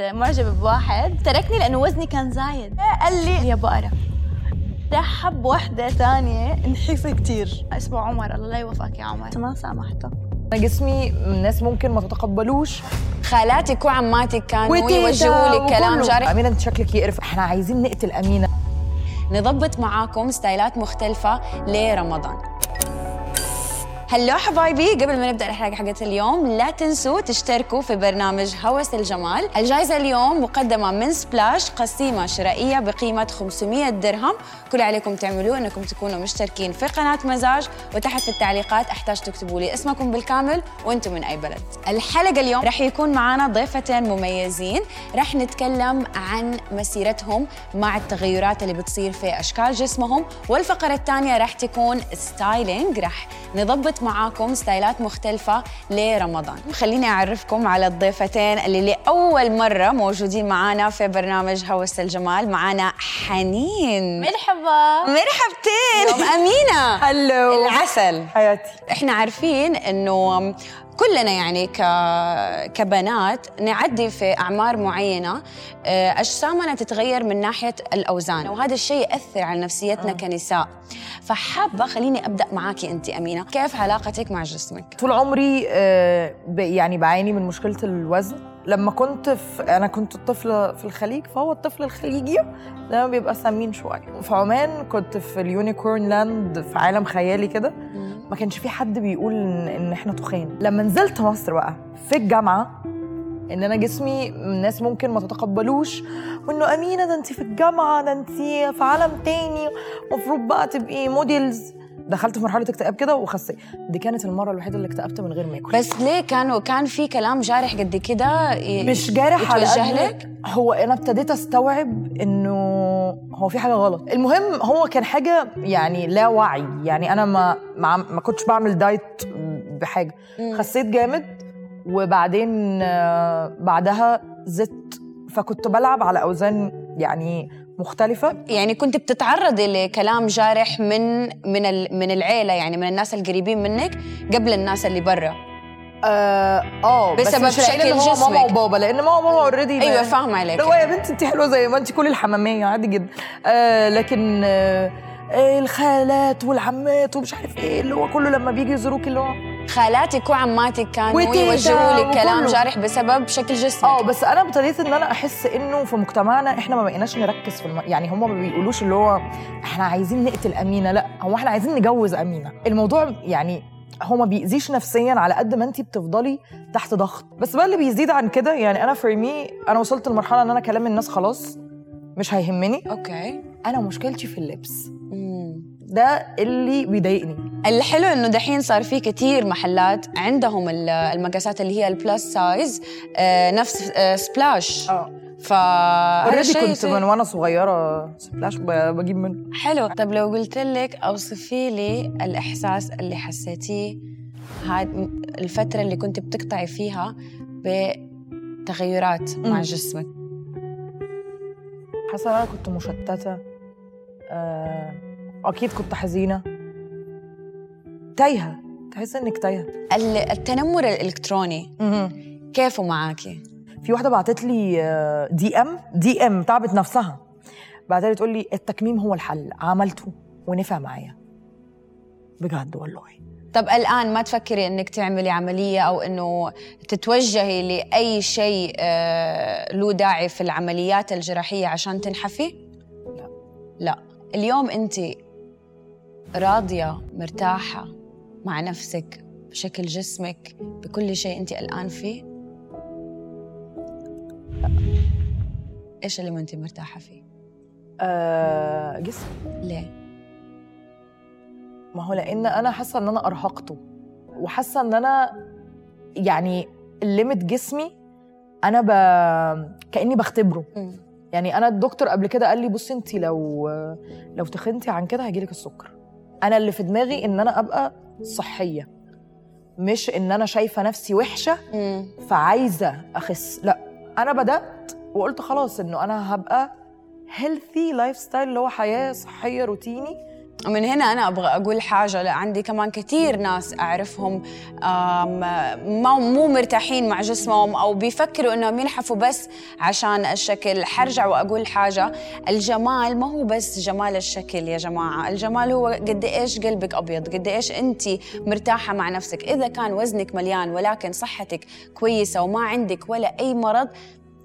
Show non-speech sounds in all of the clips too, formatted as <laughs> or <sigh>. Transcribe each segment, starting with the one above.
معجب بواحد. تركني لأنه وزني كان زايد. قال لي يا بقرة رح حب وحدة ثانية. نحيفة كتير. اسمه عمر الله لا يوفقك يا عمر. ما سامحته. أنا جسمي الناس ممكن ما تتقبلوش. خالاتك وعماتك كانوا يوجهوا لك كلام. جارح أمينة أنت شكلك يقرف. إحنا عايزين نقتل أمينة. نضبط معاكم ستايلات مختلفة لرمضان. هلو حبايبي قبل ما نبدأ الحلقة حقت اليوم لا تنسوا تشتركوا في برنامج هوس الجمال. الجائزة اليوم مقدمة من سبلاش قسيمة شرائية بقيمة 500 درهم. كل عليكم تعملوه إنكم تكونوا مشتركين في قناة مزاج وتحت في التعليقات أحتاج تكتبوا لي اسمكم بالكامل وأنتم من أي بلد. الحلقة اليوم رح يكون معنا ضيفتين مميزين. رح نتكلم عن مسيرتهم مع التغيرات اللي بتصير في أشكال جسمهم والفقرة الثانية رح تكون styling. رح نضبط معاكم ستايلات مختلفة لرمضان. خليني أعرفكم على الضيفتين اللي لأول مرة موجودين معانا في برنامج هوس الجمال. معانا حنين. مرحبا. مرحبتين. يوم أمينة. <laughs> هلو. العسل. حياتي. إحنا عارفين إنه كلنا يعني ك... كبنات نعدي في أعمار معينة آه، أجسامنا تتغير من ناحية الأوزان وهذا الشيء يأثر على نفسيتنا كنساء. فحابة خليني أبدأ معاكي أنت أمينة. كيف علاقتك مع جسمك؟ طول عمري آه، يعني بعاني من مشكلة الوزن. لما كنت في أنا كنت الطفل في الخليج فهو الطفل الخليجي دايما بيبقى سمين شوية. في عمان كنت في ال unicorn land في عالم خيالي كده. ما كانش في حد بيقول ان, إن إحنا تخان. لما نزلت مصر بقى في الجامعة إن أنا جسمي الناس ممكن ما تتقبلوش وإنه أمينة ده انت في الجامعة ده انت في عالم تاني المفروض بقى تبقي models دخلت في مرحلة اكتئاب كده وخسيت دي كانت المرة الوحيدة اللي اكتئبت من غير ما آكل. بس ليه كانوا كان في كلام جارح قد كده مش جارح على قد لك؟ هو أنا ابتديت أستوعب إنه هو في حاجة غلط. المهم هو كان حاجة يعني لا وعي. يعني أنا ما ما, ما كنتش بعمل دايت بحاجة. خسيت جامد وبعدين آه، بعدها زدت. فكنت بلعب على أوزان يعني مختلفة. يعني كنت بتتعرضي لكلام جارح من من من العيلة يعني من الناس القريبين منك قبل الناس اللي برا. آه آه، بس بسبب مش لأن شكل هو ماما. وبابا لأن ماما وبابا اوريدي أيوه فاهمة عليك. هو يا بنتي انت حلوة زي ما انت كل الحمامية عادي جدا. آه لكن آه الخالات والعمات ومش عارف إيه اللي هو كله لما بيجي يزوروك اللي هو خالاتك وعماتك كانوا يوجهوا لك كلام. جارح بسبب شكل جسمك. آه بس أنا ابتديت إن أنا أحس إنه في مجتمعنا إحنا ما بقيناش نركز في الم... يعني هم ما بيقولوش اللي هو إحنا عايزين نقتل أمينة لأ هو إحنا عايزين نجوز أمينة. الموضوع يعني هو ما بيأذيش نفسيا على قد ما انت بتفضلي تحت ضغط. بس بقى اللي بيزيد عن كده يعني أنا for me أنا وصلت لمرحلة إن أنا كلام الناس خلاص مش هيهمني. okay. أنا مشكلتي في اللبس. ده اللي بيضايقني. الحلو إنه دحين صار في كتير محلات عندهم ال- المقاسات اللي هي ال plus size آه نفس سبلاش آه. ف أوريدي كنت من وأنا صغيرة سبلاش بجيب منه. حلو. طب لو قلت لك أوصفي لي الإحساس اللي حسيتيه هاد الفترة اللي كنت بتقطعي فيها بتغيرات مع. جسمك. حاسة أنا كنت مشتتة آه، أكيد كنت حزينة. تايهة. تحس إنك تايهة. ال- التنمر الإلكتروني كيفه معاكي؟ في واحدة بعتت لي دي ام دي ام تعبت نفسها بعتت لي تقول لي التكميم هو الحل عملته ونفع معايا بجد والله طب الآن ما تفكري إنك تعملي عملية أو إنه تتوجهي لأي شيء آه، له داعي في العمليات الجراحية عشان تنحفي؟ لا. لا اليوم أنت راضية مرتاحة مع نفسك بشكل جسمك بكل شيء أنت الآن فيه؟ لا إيش اللي ما أنت مرتاحة فيه؟ آه جسم ليه؟ ما هو لأن أنا حاسة إن أنا أرهقته وحاسة إن أنا يعني الليمت جسمي أنا ب... كأني بختبره مم. يعني أنا الدكتور قبل كده قال لي بصي أنت لو لو تخنتي عن كده هيجيلك السكر أنا اللي في دماغي إن أنا أبقى صحية مش إن أنا شايفة نفسي وحشة مم. فعايزة أخس لأ أنا بدأت وقلت خلاص إنه أنا هبقى healthy lifestyle اللي هو حياة صحية روتيني. ومن هنا أنا أبغى أقول حاجة عندي كمان كثير ناس أعرفهم ما مو مرتاحين مع جسمهم أو بيفكروا إنهم ينحفوا بس عشان الشكل. حرجع وأقول حاجة الجمال ما هو بس جمال الشكل يا جماعة. الجمال هو قد إيش قلبك أبيض قد إيش أنت مرتاحة مع نفسك. إذا كان وزنك مليان ولكن صحتك كويسة وما عندك ولا أي مرض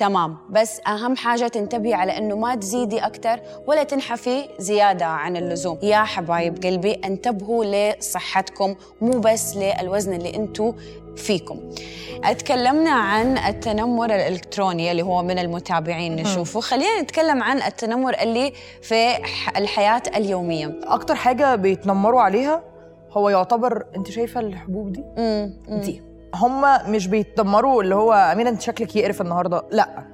تمام. بس أهم حاجة تنتبهي على أنه ما تزيدي أكثر ولا تنحفي زيادة عن اللزوم. يا حبايب قلبي انتبهوا لصحتكم مو بس للوزن اللي أنتوا فيكم. اتكلمنا عن التنمر الإلكتروني اللي هو من المتابعين نشوفه. خلينا نتكلم عن التنمر اللي في الحياة اليومية. أكتر حاجة بيتنمروا عليها هو يعتبر أنت شايفة الحبوب دي؟ دي. هم مش بيتدمروا اللي هو أمينة أنت شكلك يقرف النهارده. لا.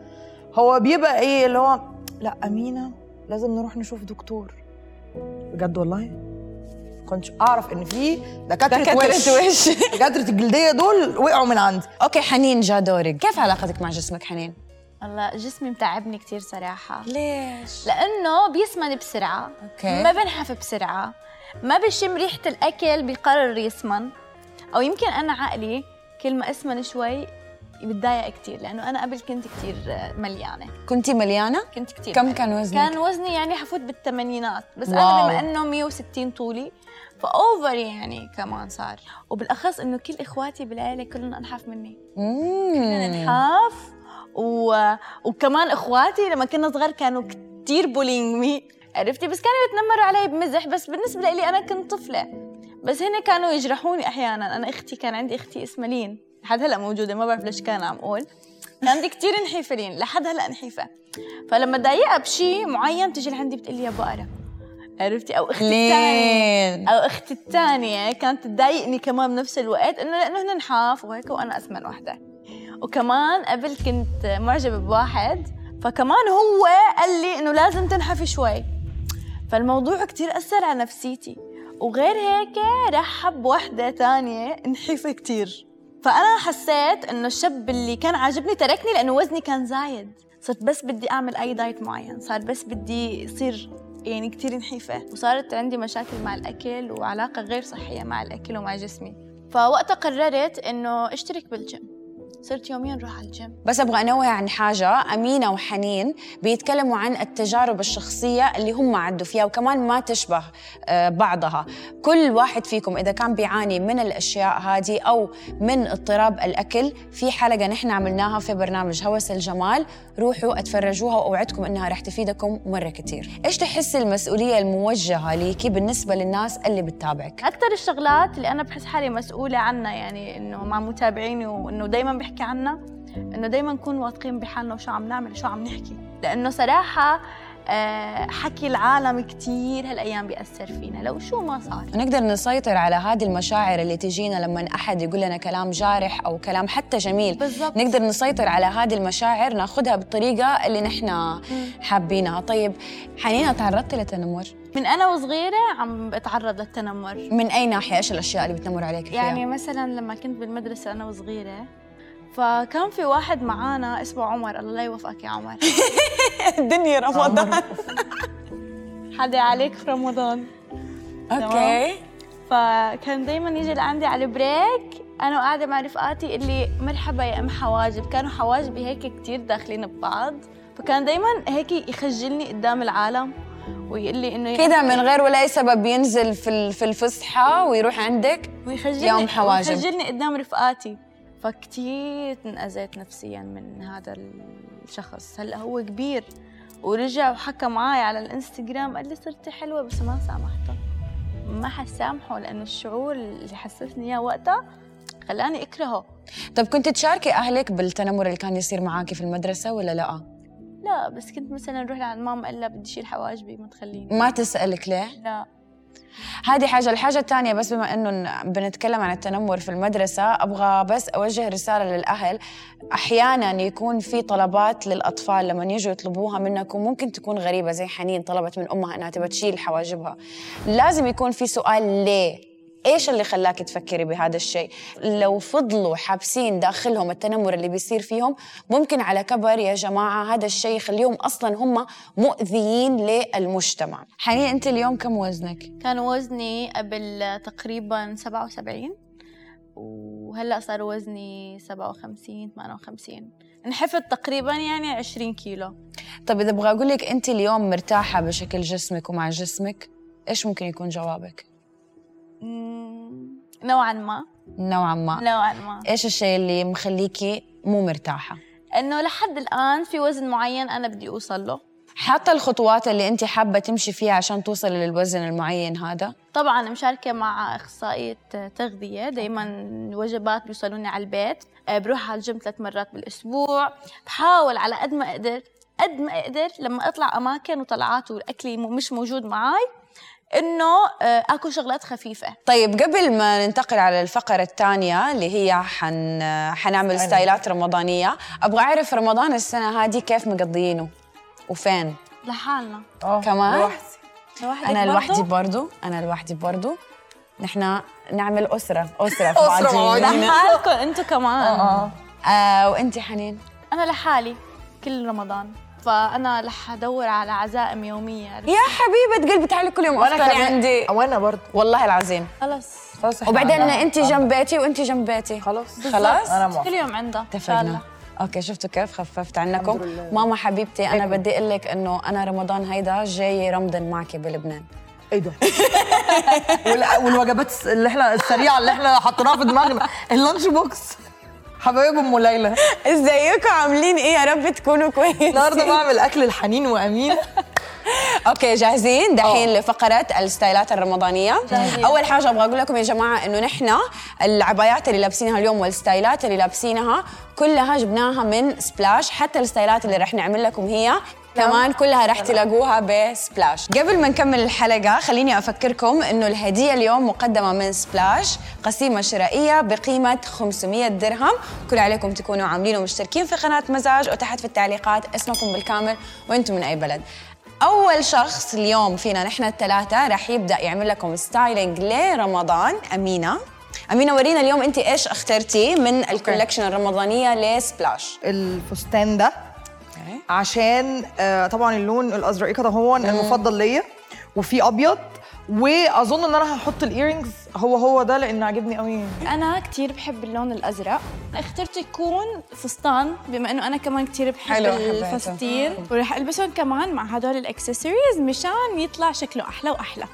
هو بيبقى إيه اللي هو لا أمينة لازم نروح نشوف دكتور. بجد والله؟ كنتش أعرف إن في دكاترة, دكاترة وش, <laughs> وش. دكاترة الجلدية دول وقعوا من عندي okay حنين جا دورك. كيف علاقتك مع جسمك حنين؟ والله جسمي متعبني كثير صراحة. ليش؟ لأنه بيسمن بسرعة. okay. ما بنحف بسرعة. ما بشم ريحة الأكل بيقرر يسمن. أو يمكن أنا عقلي كل ما اسمن شوي بتضايق كثير لأنه أنا قبل كنت كثير مليانة. كنتي مليانة؟ كنت كثير كم كان وزنك؟ كان وزني يعني حأفوت بالثمانينات بس wow. أنا بما إنه 160 طولي ف over يعني كمان صار. وبالأخص إنه كل إخواتي بالعيلة كلهم انحف مني. كلنا نحاف و... وكمان إخواتي لما كنا صغار كانوا كثير bullying me عرفتي؟ بس كانوا يتنمروا علي بمزح بس بالنسبة لي أنا كنت طفلة. بس هن كانوا يجرحوني أحيانا. أنا أختي كان عندي أختي اسمها لين. لحد هلأ موجودة ما بعرف ليش كان عم أقول. كان عندي كثير نحيفه لين لحد هلأ نحيفه فلما ضايقها بشيء معين بتجي لعندي بتقول لي يا بقره عرفتي؟ أو أختي الثانية. أو أختي الثانية كانت تضايقني كمان بنفس الوقت إنه لأنه هن نحاف وهيك وأنا أسمن وحدة. وكمان قبل كنت معجبة بواحد فكمان هو قال لي إنه لازم تنحفي شوي. فالموضوع كتير أثر على نفسيتي. وغير هيك رحب بوحدة تانية نحيفة كتير. فأنا حسيت إنه الشاب اللي كان عاجبني تركني لأنه وزني كان زايد. صرت بس بدي أعمل أي diet معين. صار بس بدي يصير يعني كتير نحيفة. وصارت عندي مشاكل مع الأكل وعلاقة غير صحية مع الأكل ومع جسمي. فوقتها قررت إنه أشترك بالجيم. صرت يوميا نروح على الجيم. بس أبغى أنوه عن حاجة. أمينة وحنين بيتكلموا عن التجارب الشخصية اللي هم عدوا فيها وكمان ما تشبه آه، بعضها. كل واحد فيكم إذا كان بيعاني من الأشياء هذه أو من اضطراب الأكل في حلقة نحن عملناها في برنامج هوس الجمال. روحوا اتفرجوها وأوعدكم إنها رح تفيدكم مرة كثير إيش تحسي المسؤولية الموجهة ليكي بالنسبة للناس اللي بتتابعك؟ أكثر الشغلات اللي أنا بحس حالي مسؤولة عنها يعني إنه مع متابعيني وإنه دائما بحكي عنها إنه دائما نكون واثقين بحالنا وشو عم نعمل وشو عم نحكي. لأنه صراحة آه، حكي العالم كتير هالأيام بيأثر فينا. لو شو ما صار. نقدر نسيطر على هذه المشاعر اللي تجينا لما أحد يقول لنا كلام جارح أو كلام حتى جميل. بالضبط. نقدر نسيطر على هذه المشاعر ناخذها بالطريقة اللي نحن حابينها. طيب حنينة تعرضت للتنمر؟ من أنا وصغيرة عم بتعرض للتنمر. من أي ناحية؟ إيش الأشياء اللي بتنمر عليك فيها؟ يعني مثلا لما كنت بالمدرسة أنا وصغيرة فكان في واحد معانا اسمه عمر. الله لا يوفقك يا عمر. <laughs> الدنيا رمضان. حدا عليك في رمضان. okay. فكان دايما يجي لعندي على ال break أنا وقاعدة مع رفقاتي اللي مرحبا يا أم حواجب. كانوا حواجبي هيك كتير داخلين ببعض. فكان دايما هيك يخجلني قدام العالم ويقول لي إنه كده من غير ولا أي سبب ينزل في في الفسحة ويروح عندك ويخجلني يا أم حواجب. ويخجلني قدام رفقاتي. فكتير انأذيت نفسيا من هذا الشخص. هلأ هو كبير ورجع وحكى معي على الإنستغرام قال لي صرتي حلوة بس ما سامحته. ما حسامحه لأنه الشعور اللي حسسني إياه وقتها خلاني أكرهه. طب كنت تشاركي أهلك بالتنمر اللي كان يصير معاكي في المدرسة ولا لا؟ لا بس كنت مثلا أروح لعند ماما أقول لها بدي أشيل حواجبي ما تخليني. ما تسألك ليه؟ لا. هذه حاجة الحاجة الثانية بس بما إنه بنتكلم عن التنمر في المدرسة أبغى بس أوجه رسالة للأهل. أحيانا يكون في طلبات للأطفال لما يجوا يطلبوها منكم ممكن تكون غريبة زي حنين طلبت من أمها إنها تبى تشيل حواجبها. لازم يكون في سؤال ليه؟ إيش اللي خلاك تفكري بهذا الشيء؟ لو فضلوا حابسين داخلهم التنمر اللي بيصير فيهم ممكن على كبر يا جماعة هذا الشيء يخليهم أصلا هم مؤذيين للمجتمع. حنين أنت اليوم كم وزنك؟ كان وزني قبل تقريبا 77 وهلأ صار وزني 57 58 انحفظ تقريبا يعني 20 كيلو. طيب إذا أبغى أقول لك أنت اليوم مرتاحة بشكل جسمك ومع جسمك إيش ممكن يكون جوابك؟ نوعا ما. نوعا ما. نوعا ما. إيش الشيء اللي مخليكي مو مرتاحة؟ إنه لحد الآن في وزن معين أنا بدي أوصل له. حاطة الخطوات اللي أنت حابة تمشي فيها عشان توصلي للوزن المعين هذا؟ طبعا مشاركة مع أخصائية تغذية. دايما وجبات بيوصلوني على البيت. آه، بروح على الجيم ثلاث مرات بالأسبوع. بحاول على قد ما أقدر قد ما أقدر لما أطلع أماكن وطلعات والأكل مو- مش موجود معاي إنه آه، آكل شغلات خفيفة. طيب قبل ما ننتقل على الفقرة الثانية اللي هي حن حنعمل ستايلات رمضانية أبغى أعرف رمضان السنة هذه كيف مقضيينه؟ وفين؟ لحالنا. كمان؟ لوحدي. برضو؟ لوحدي برضو؟ أنا لوحدي برضو. نحن نعمل أسرة أسرة <laughs> في بعضينا لحالكم أنتوا كمان. آه آه وأنت حنين؟ أنا لحالي كل رمضان. فأنا رح أدور على عزائم يومية. عرفت؟ يا حبيبة قلبي تعالي كل يوم كمان- عندي. وأنا برضه. والله العظيم. خلص خلاص إحنا وبعدين أنت جنب بيتي وأنت جنب بيتي خلاص. خلاص؟ أنا كل يوم عندها. اتفقنا. okay شفتوا كيف؟ خففت عنكم. ماما حبيبتي أنا بدي أقول لك إنه أنا رمضان هيدا جاي رمضان معك بلبنان. إيه ده؟ <laughs> وال- والوجبات اللي إحنا السريعة اللي إحنا حطيناها في دماغنا. ال lunch box. حبايب أم ليلى. إزيكم؟ عاملين إيه؟ يا رب تكونوا كويسين. النهارده بعمل أكل لحنين وأمينة. okay جاهزين؟ دحين لفقره ال style ات الرمضانية. جاهزين. أول حاجة أبغى أقول لكم يا جماعة إنه نحن العبايات اللي لابسينها اليوم وال style ات اللي لابسينها كلها جبناها من سبلاش. حتى ال style ات اللي رح نعمل لكم هي كمان كلها رح تلاقوها بسبلاش. قبل ما نكمل الحلقة خليني أفكركم أنه الهدية اليوم مقدمة من سبلاش. قسيمة شرائية بقيمة 500 درهم. كل عليكم تكونوا عاملين like ومشتركين في قناة مزاج وتحت في التعليقات. اسمكم بالكامل وإنتم من أي بلد. أول شخص اليوم فينا نحن الثلاثة. رح يبدأ يعمل لكم styling لرمضان أمينة. أمينة ورينا اليوم أنت إيش اخترتي من ال collection الرمضانية لسبلاش. الفستان ده عشان آه، طبعا اللون الأزرق كده هو المفضل ليا وفي أبيض وأظن إن أنا هحط ال earrings هو هو ده لأن عاجبني قوي. أنا كتير بحب اللون الأزرق. اخترت يكون فستان بما إنه أنا كمان كتير بحب. الفساتين ورح ألبسهم كمان مع هدول الأكسسوارز مشان يطلع شكله أحلى وأحلى.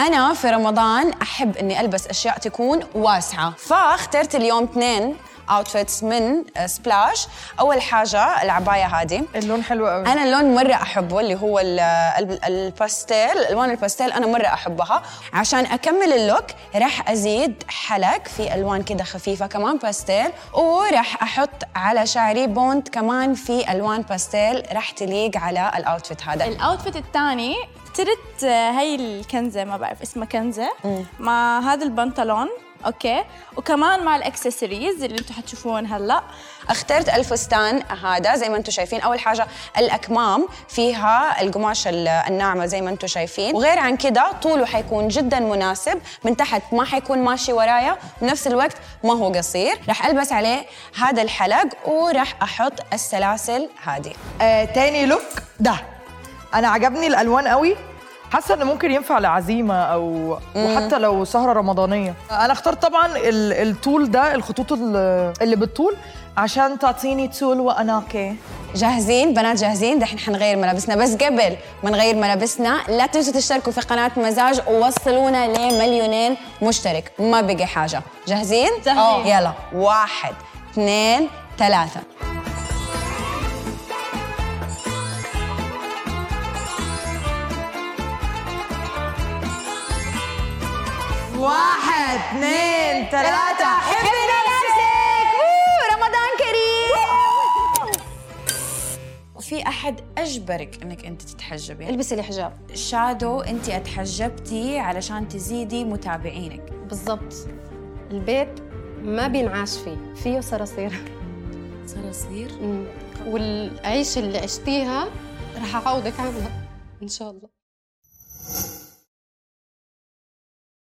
أنا في رمضان أحب إني ألبس أشياء تكون واسعة. فاخترت اليوم اثنين outfits من سبلاش أول حاجة العباية هذه. اللون حلو قوي أنا اللون مرة أحبه اللي هو ال- ال- الباستيل ألوان الباستيل أنا مرة أحبها. عشان أكمل ال look راح أزيد حلق في ألوان كده خفيفة كمان باستيل وراح أحط على شعري بونت كمان في ألوان باستيل راح تليق على ال outfit هذا. ال outfit الثاني اخترت آه، هاي الكنزة ما بعرف اسمها كنزة. مع هذا البنطلون. okay. وكمان مع الأكسسوارز اللي أنتم حتشوفون هلأ اخترت الفستان هذا زي ما أنتم شايفين. أول حاجة الأكمام فيها القماش ال- الناعمة زي ما أنتم شايفين. وغير عن كده طوله حيكون جدا مناسب من تحت ما حيكون ماشي ورايا بنفس الوقت ما هو قصير. راح ألبس عليه هذا الحلق وراح أحط السلاسل هذه. آه تاني لوك ده. أنا عجبني الألوان قوي. حاسة ان ممكن ينفع لعزيمة أو وحتى لو سهرة رمضانية. أنا اخترت طبعا ال- الطول ده الخطوط ال- اللي بالطول عشان تعطيني طول واناقه جاهزين؟ بنات جاهزين؟ دحين حنغير ملابسنا. بس قبل ما نغير ملابسنا لا تنسوا تشتركوا في قناة مزاج ووصلونا لمليونين مشترك. ما بقي حاجة. جاهزين؟ جاهزين. آه. يلا. واحد اثنين ثلاثة. واحد اثنين ثلاثة. حبي نفسك. رمضان كريم. وفي أحد أجبرك إنك أنت تتحجبي؟ البسي الحجاب. شادو أنت أتحجبتي علشان تزيدي متابعينك. بالضبط. البيت ما بينعاش فيه فيه صراصير. صراصير. والعيش اللي عشتيها رح أعوضك عنها إن شاء الله.